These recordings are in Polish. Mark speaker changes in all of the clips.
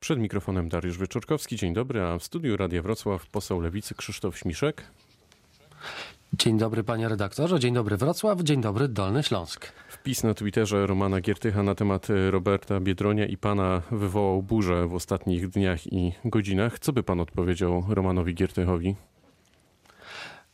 Speaker 1: Przed mikrofonem Dariusz Wyczorkowski. Dzień dobry, a w studiu Radia Wrocław poseł Lewicy Krzysztof Śmiszek.
Speaker 2: Dzień dobry panie redaktorze, dzień dobry Wrocław, dzień dobry Dolny Śląsk.
Speaker 1: Wpis na Twitterze Romana Giertycha na temat Roberta Biedronia i pana wywołał burzę w ostatnich dniach i godzinach. Co by pan odpowiedział Romanowi Giertychowi?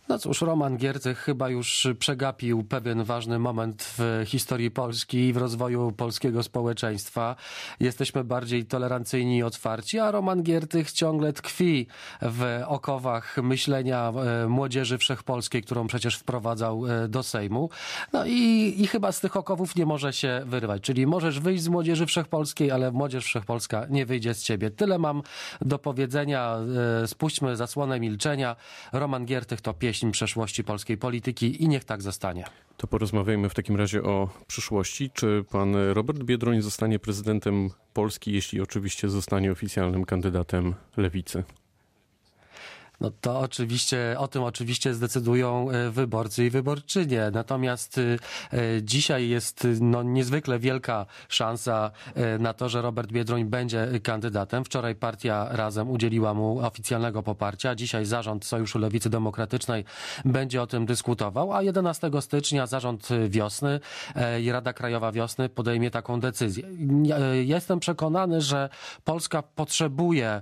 Speaker 2: No cóż, Roman Giertych chyba już przegapił pewien ważny moment w historii Polski i w rozwoju polskiego społeczeństwa. Jesteśmy bardziej tolerancyjni i otwarci, a Roman Giertych ciągle tkwi w okowach myślenia e, młodzieży wszechpolskiej, którą przecież wprowadzał e, do Sejmu. No i, i chyba z tych okowów nie może się wyrywać. Czyli możesz wyjść z młodzieży wszechpolskiej, ale młodzież wszechpolska nie wyjdzie z ciebie. Tyle mam do powiedzenia. E, spuśćmy zasłonę milczenia. Roman Giertych to pieśń pieśń przeszłości polskiej polityki i niech tak zostanie.
Speaker 1: To porozmawiajmy w takim razie o przyszłości. Czy pan Robert Biedroń zostanie prezydentem Polski, jeśli oczywiście zostanie oficjalnym kandydatem lewicy?
Speaker 2: No to oczywiście, o tym oczywiście zdecydują e, wyborcy i wyborczynie. Natomiast e, dzisiaj jest no, niezwykle wielka szansa e, na to, że Robert Biedroń będzie kandydatem. Wczoraj partia Razem udzieliła mu oficjalnego poparcia. Dzisiaj zarząd Sojuszu Lewicy Demokratycznej będzie o tym dyskutował, a 11 stycznia zarząd Wiosny i Rada Krajowa Wiosny podejmie taką decyzję. Jestem przekonany, że Polska potrzebuje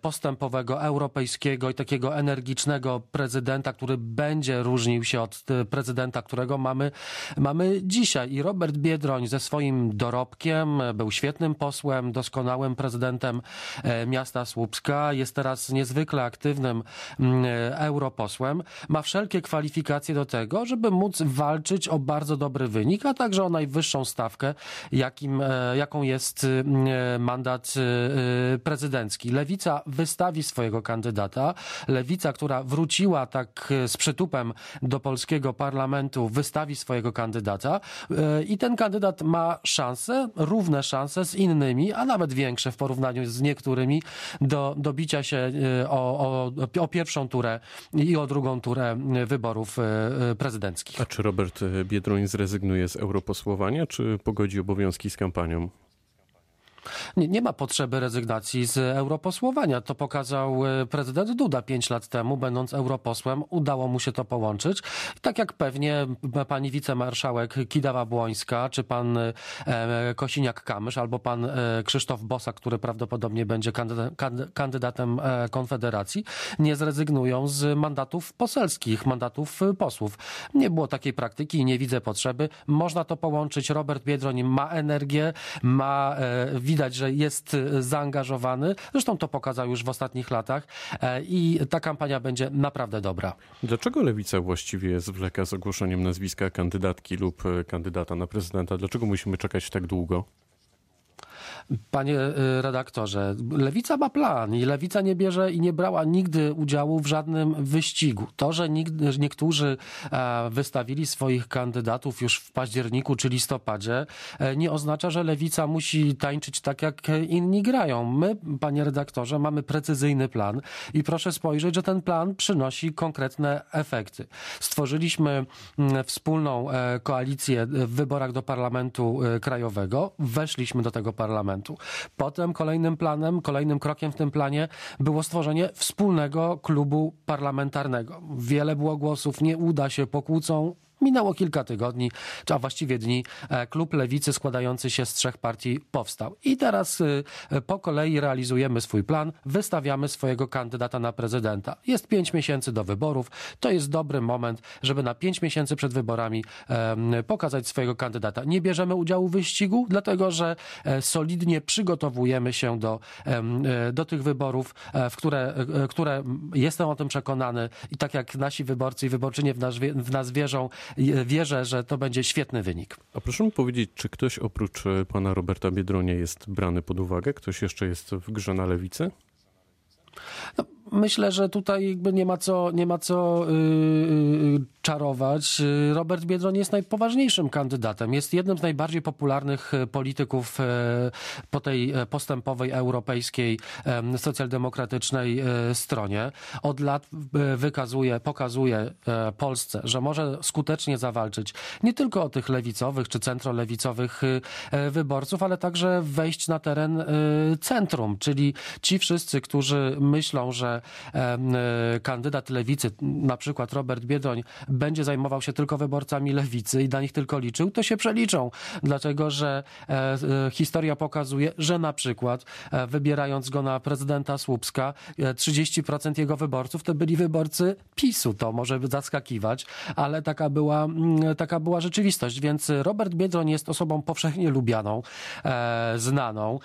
Speaker 2: postępowego europejskiego i takiego energicznego prezydenta, który będzie różnił się od e, prezydenta, którego mamy, mamy dzisiaj. I Robert Biedroń ze swoim dorobkiem był świetnym posłem, doskonałym prezydentem e, miasta Słupska, jest teraz niezwykle aktywnym mm, e, europosłem. Ma wszelkie kwalifikacje do tego, żeby móc walczyć o bardzo dobry wynik, a także o najwyższą stawkę, jakim, jaką jest mandat prezydencki. Lewica wystawi swojego kandydata. Lewica, która wróciła tak e, z przytupem do polskiego parlamentu, wystawi swojego kandydata e, i ten kandydat ma szanse, równe szanse z innymi, a nawet większe w porównaniu z niektórymi do, do bicia się e, o, o, o pierwszą turę i o drugą turę wyborów prezydenckich.
Speaker 1: A czy Robert Biedroń zrezygnuje z europosłowania, czy pogodzi obowiązki z kampanią?
Speaker 2: Nie, nie, ma potrzeby rezygnacji z europosłowania. To pokazał e, prezydent Duda pięć lat temu, będąc europosłem. Udało mu się to połączyć. Tak jak pewnie pani wicemarszałek Kidawa-Błońska, czy pan e, Kosiniak-Kamysz, albo pan e, Krzysztof Bosak, który prawdopodobnie będzie kandydatem Konfederacji, nie zrezygnują z mandatów poselskich, mandatów posłów. Nie było takiej praktyki i nie widzę potrzeby. Można to połączyć. Robert Biedroń ma energię, ma widać, że jest e, zaangażowany. Zresztą to pokazał już w ostatnich latach e, i ta kampania będzie naprawdę dobra.
Speaker 1: Dlaczego Lewica właściwie zwleka z ogłoszeniem nazwiska kandydatki lub e, kandydata na prezydenta? Dlaczego musimy czekać tak długo?
Speaker 2: Panie y, redaktorze, Lewica ma plan i Lewica nie bierze i nie brała nigdy udziału w żadnym wyścigu. To, że niektórzy e, wystawili swoich kandydatów już w październiku czy listopadzie, e, nie oznacza, że Lewica musi tańczyć tak, jak inni grają. My, panie redaktorze, mamy precyzyjny plan i proszę spojrzeć, że ten plan przynosi konkretne efekty. Stworzyliśmy mm, wspólną e, koalicję w wyborach do Parlamentu Krajowego, weszliśmy do tego parlamentu parlamentu. Potem kolejnym planem, kolejnym krokiem w tym planie było stworzenie wspólnego klubu parlamentarnego. Wiele było głosów, nie uda się, pokłócą Minęło kilka tygodni, a właściwie dni. E, klub Lewicy składający się z trzech partii powstał. I teraz y, po kolei realizujemy swój plan, wystawiamy swojego kandydata na prezydenta. Jest pięć miesięcy do wyborów. To jest dobry moment, żeby na pięć miesięcy przed wyborami pokazać swojego kandydata. Nie bierzemy udziału w wyścigu, dlatego że e, solidnie przygotowujemy się do, e, do tych wyborów, w które, które jestem o tym przekonany i tak jak nasi wyborcy i wyborczynie w nas, w nas wierzą, wierzę, że to będzie świetny wynik.
Speaker 1: A proszę mi powiedzieć, czy ktoś oprócz e, pana Roberta Biedronia jest brany pod uwagę? Ktoś jeszcze jest w grze na lewicy?
Speaker 2: No, Myślę, że tutaj jakby nie ma co, nie ma co yy, czarować. Robert Biedroń jest najpoważniejszym kandydatem. Jest jednym z najbardziej popularnych y, polityków po tej postępowej europejskiej socjaldemokratycznej stronie. Od lat wykazuje, pokazuje Polsce, że może skutecznie zawalczyć nie tylko o tych lewicowych czy centrolewicowych wyborców, ale także wejść na teren centrum, czyli ci wszyscy, którzy myślą, że kandydat lewicy, na przykład Robert Biedroń, będzie zajmował się tylko wyborcami lewicy i dla nich tylko liczył, to się przeliczą. Dlatego, że e, e, historia pokazuje, że na przykład e, wybierając go na prezydenta Słupska, 30% jego wyborców to byli wyborcy PiSu. To może zaskakiwać, ale taka była, mm, taka była rzeczywistość. Więc Robert Biedroń jest osobą powszechnie lubianą, znaną,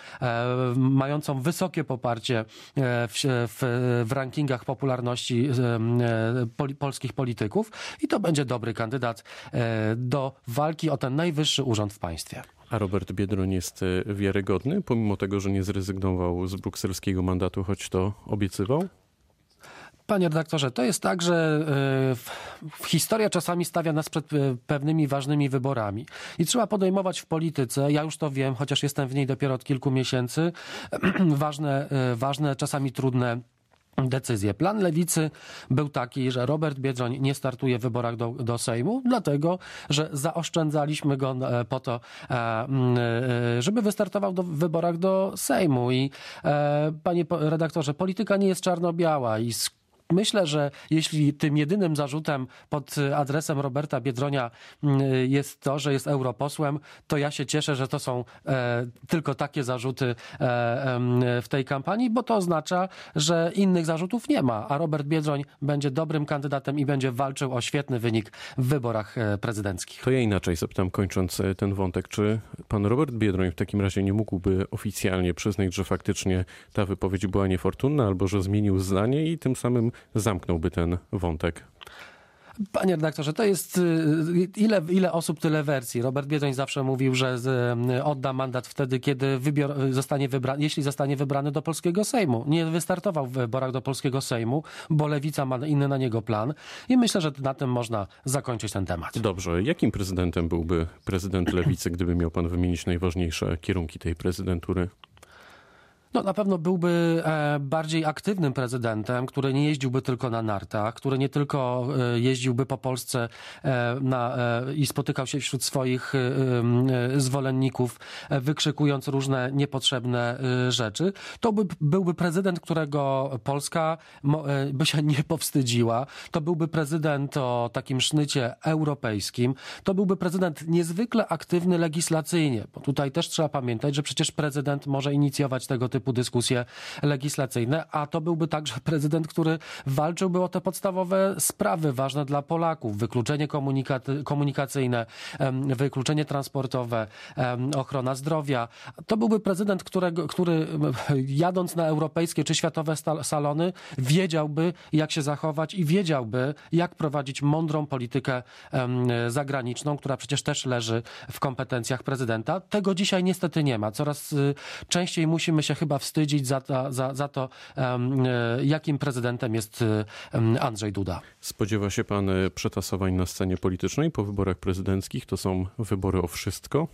Speaker 2: mającą wysokie poparcie w, w, w rankingach popularności polskich polityków i to będzie dobry kandydat e, do walki o ten najwyższy urząd w państwie.
Speaker 1: A Robert Biedroń jest e, wiarygodny, pomimo tego, że nie zrezygnował z brukselskiego mandatu, choć to obiecywał?
Speaker 2: Panie redaktorze, to jest tak, że e, historia czasami stawia nas przed pewnymi ważnymi wyborami i trzeba podejmować w polityce, ja już to wiem, chociaż jestem w niej dopiero od kilku miesięcy, ważne, ważne czasami trudne decyzję. Plan lewicy był taki, że Robert Biedroń nie startuje w wyborach do, do Sejmu, dlatego, że zaoszczędzaliśmy go e, po to, e, e, żeby wystartował do, w wyborach do Sejmu. I panie redaktorze, polityka nie jest czarno-biała i Myślę, że jeśli tym jedynym zarzutem pod adresem Roberta Biedronia mm, jest to, że jest europosłem, to ja się cieszę, że to są e, tylko takie zarzuty e, w tej kampanii, bo to oznacza, że innych zarzutów nie ma, a Robert Biedroń będzie dobrym kandydatem i będzie walczył o świetny wynik w wyborach e, prezydenckich.
Speaker 1: To ja inaczej zapytam, kończąc ten wątek, czy pan Robert Biedroń w takim razie nie mógłby oficjalnie przyznać, że faktycznie ta wypowiedź była niefortunna, albo że zmienił zdanie i tym samym zamknąłby ten wątek.
Speaker 2: Panie redaktorze, to jest y, ile, ile osób, tyle wersji. Robert Biedroń zawsze mówił, że y, odda mandat wtedy, kiedy wybior, zostanie wybrany, jeśli zostanie wybrany do polskiego Sejmu. Nie wystartował w wyborach do polskiego Sejmu, bo lewica ma inny na niego plan i myślę, że na tym można zakończyć ten temat.
Speaker 1: Dobrze. Jakim prezydentem byłby prezydent lewicy, gdyby miał pan wymienić najważniejsze kierunki tej prezydentury?
Speaker 2: No, na pewno byłby e, bardziej aktywnym prezydentem, który nie jeździłby tylko na nartach, który nie tylko e, jeździłby po Polsce e, na, i spotykał się wśród swoich zwolenników, wykrzykując różne niepotrzebne rzeczy. To by, byłby prezydent, którego Polska by się nie powstydziła. To byłby prezydent o takim sznycie europejskim. To byłby prezydent niezwykle aktywny legislacyjnie, bo tutaj też trzeba pamiętać, że przecież prezydent może inicjować tego typu typu dyskusje legislacyjne, a to byłby także prezydent, który walczyłby o te podstawowe sprawy ważne dla Polaków. Wykluczenie komunikacyjne, wykluczenie transportowe, ochrona zdrowia. To byłby prezydent, którego, który jadąc na europejskie czy światowe salony wiedziałby, jak się zachować i wiedziałby, jak prowadzić mądrą politykę zagraniczną, która przecież też leży w kompetencjach prezydenta. Tego dzisiaj niestety nie ma. Coraz y, częściej musimy się chyba wstydzić za, za, za to, e, jakim prezydentem jest Andrzej Duda.
Speaker 1: Spodziewa się pan e, przetasowań na scenie politycznej po wyborach prezydenckich? To są wybory o wszystko?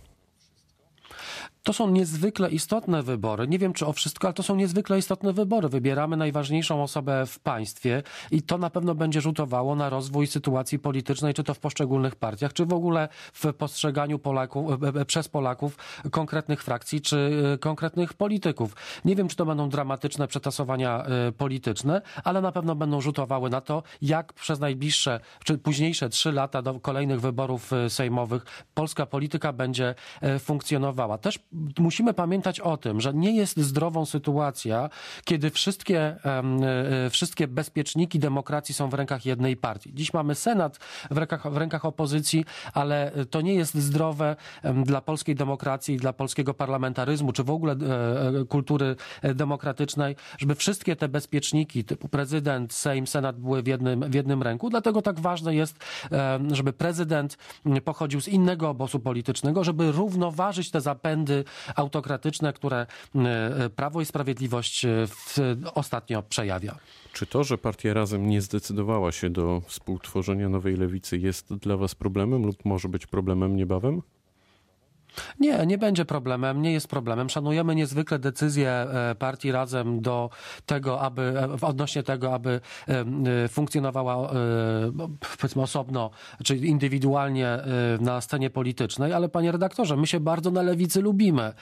Speaker 2: To są niezwykle istotne wybory. Nie wiem, czy o wszystko, ale to są niezwykle istotne wybory. Wybieramy najważniejszą osobę w państwie i to na pewno będzie rzutowało na rozwój sytuacji politycznej, czy to w poszczególnych partiach, czy w ogóle w postrzeganiu Polaków, e, e, przez Polaków konkretnych frakcji, czy e, konkretnych polityków. Nie wiem, czy to będą dramatyczne przetasowania polityczne, ale na pewno będą rzutowały na to, jak przez najbliższe, czy późniejsze trzy lata do kolejnych wyborów sejmowych polska polityka będzie funkcjonowała. Też musimy pamiętać o tym, że nie jest zdrową sytuacja, kiedy wszystkie, e, wszystkie bezpieczniki demokracji są w rękach jednej partii. Dziś mamy Senat w rękach, w rękach opozycji, ale to nie jest zdrowe dla polskiej demokracji, dla polskiego parlamentaryzmu, czy w ogóle e, e, kultury demokratycznej, żeby wszystkie te bezpieczniki typu prezydent, Sejm, Senat były w jednym, w jednym ręku. Dlatego tak ważne jest, żeby prezydent pochodził z innego obozu politycznego, żeby równoważyć te zapędy autokratyczne, które y, Prawo i Sprawiedliwość w, ostatnio przejawia.
Speaker 1: Czy to, że partia Razem nie zdecydowała się do współtworzenia nowej lewicy jest dla was problemem lub może być problemem niebawem?
Speaker 2: Nie, nie będzie problemem, nie jest problemem. Szanujemy niezwykle decyzję e, partii Razem do tego, aby e, odnośnie tego, aby e, funkcjonowała powiedzmy osobno, czy indywidualnie na scenie politycznej, ale panie redaktorze, my się bardzo na lewicy lubimy.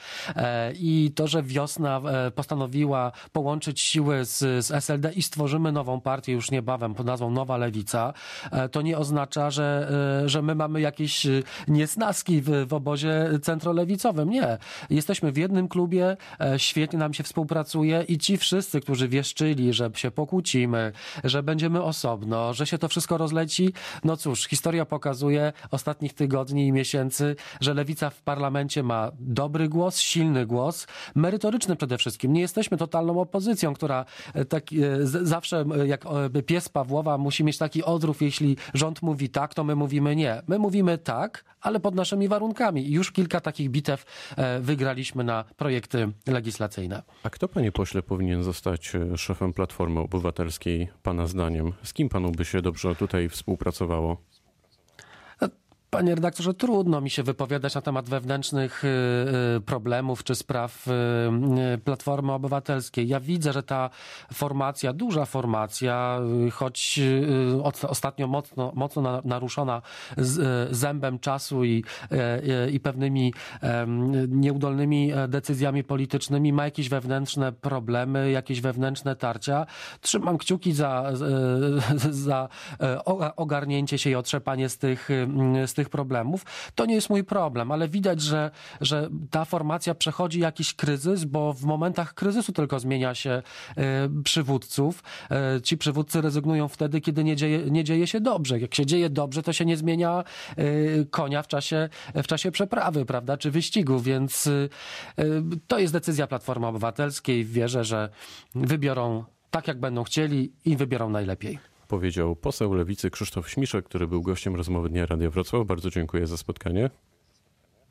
Speaker 2: I to, że wiosna postanowiła połączyć siły z, z SLD i stworzymy nową partię już niebawem pod nazwą Nowa Lewica, to nie oznacza, że, że my mamy jakieś niesnaski w, w obozie centrolewicowym. Nie. Jesteśmy w jednym klubie, e, świetnie nam się współpracuje i ci wszyscy, którzy wieszczyli, że się pokłócimy, że będziemy osobno, że się to wszystko rozleci, no cóż, historia pokazuje ostatnich tygodni i miesięcy, że lewica w parlamencie ma dobry głos, silny głos, merytoryczny przede wszystkim. Nie jesteśmy totalną opozycją, która e, tak, e, zawsze jak pies Pawłowa musi mieć taki odrów, jeśli rząd mówi tak, to my mówimy nie. My mówimy tak, ale pod naszymi warunkami. Już kilka takich bitew e, wygraliśmy na projekty legislacyjne.
Speaker 1: A kto, panie pośle, powinien zostać e, szefem Platformy Obywatelskiej, pana zdaniem? Z kim panu by się dobrze tutaj współpracowało?
Speaker 2: Panie redaktorze, trudno mi się wypowiadać na temat wewnętrznych y, y, problemów czy spraw y, Platformy Obywatelskiej. Ja widzę, że ta formacja, duża formacja, choć ostatnio mocno, mocno naruszona zębem czasu i, i pewnymi nieudolnymi decyzjami politycznymi, ma jakieś wewnętrzne problemy, jakieś wewnętrzne tarcia. Trzymam kciuki za, za ogarnięcie się i otrzepanie z tych, z tych tych problemów. To nie jest mój problem, ale widać, że, że ta formacja przechodzi jakiś kryzys, bo w momentach kryzysu tylko zmienia się e, przywódców. E, ci przywódcy rezygnują wtedy, kiedy nie dzieje, nie dzieje się dobrze. Jak się dzieje dobrze, to się nie zmienia e, konia w czasie, w czasie przeprawy, prawda, czy wyścigu, więc to jest decyzja Platformy Obywatelskiej. Wierzę, że wybiorą tak, jak będą chcieli i wybiorą najlepiej
Speaker 1: powiedział poseł Lewicy Krzysztof Śmiszek, który był gościem rozmowy Dnia Radia Wrocław. Bardzo dziękuję za spotkanie.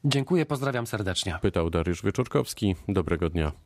Speaker 2: Dziękuję, pozdrawiam serdecznie.
Speaker 1: Pytał Dariusz Wieczorkowski. Dobrego dnia.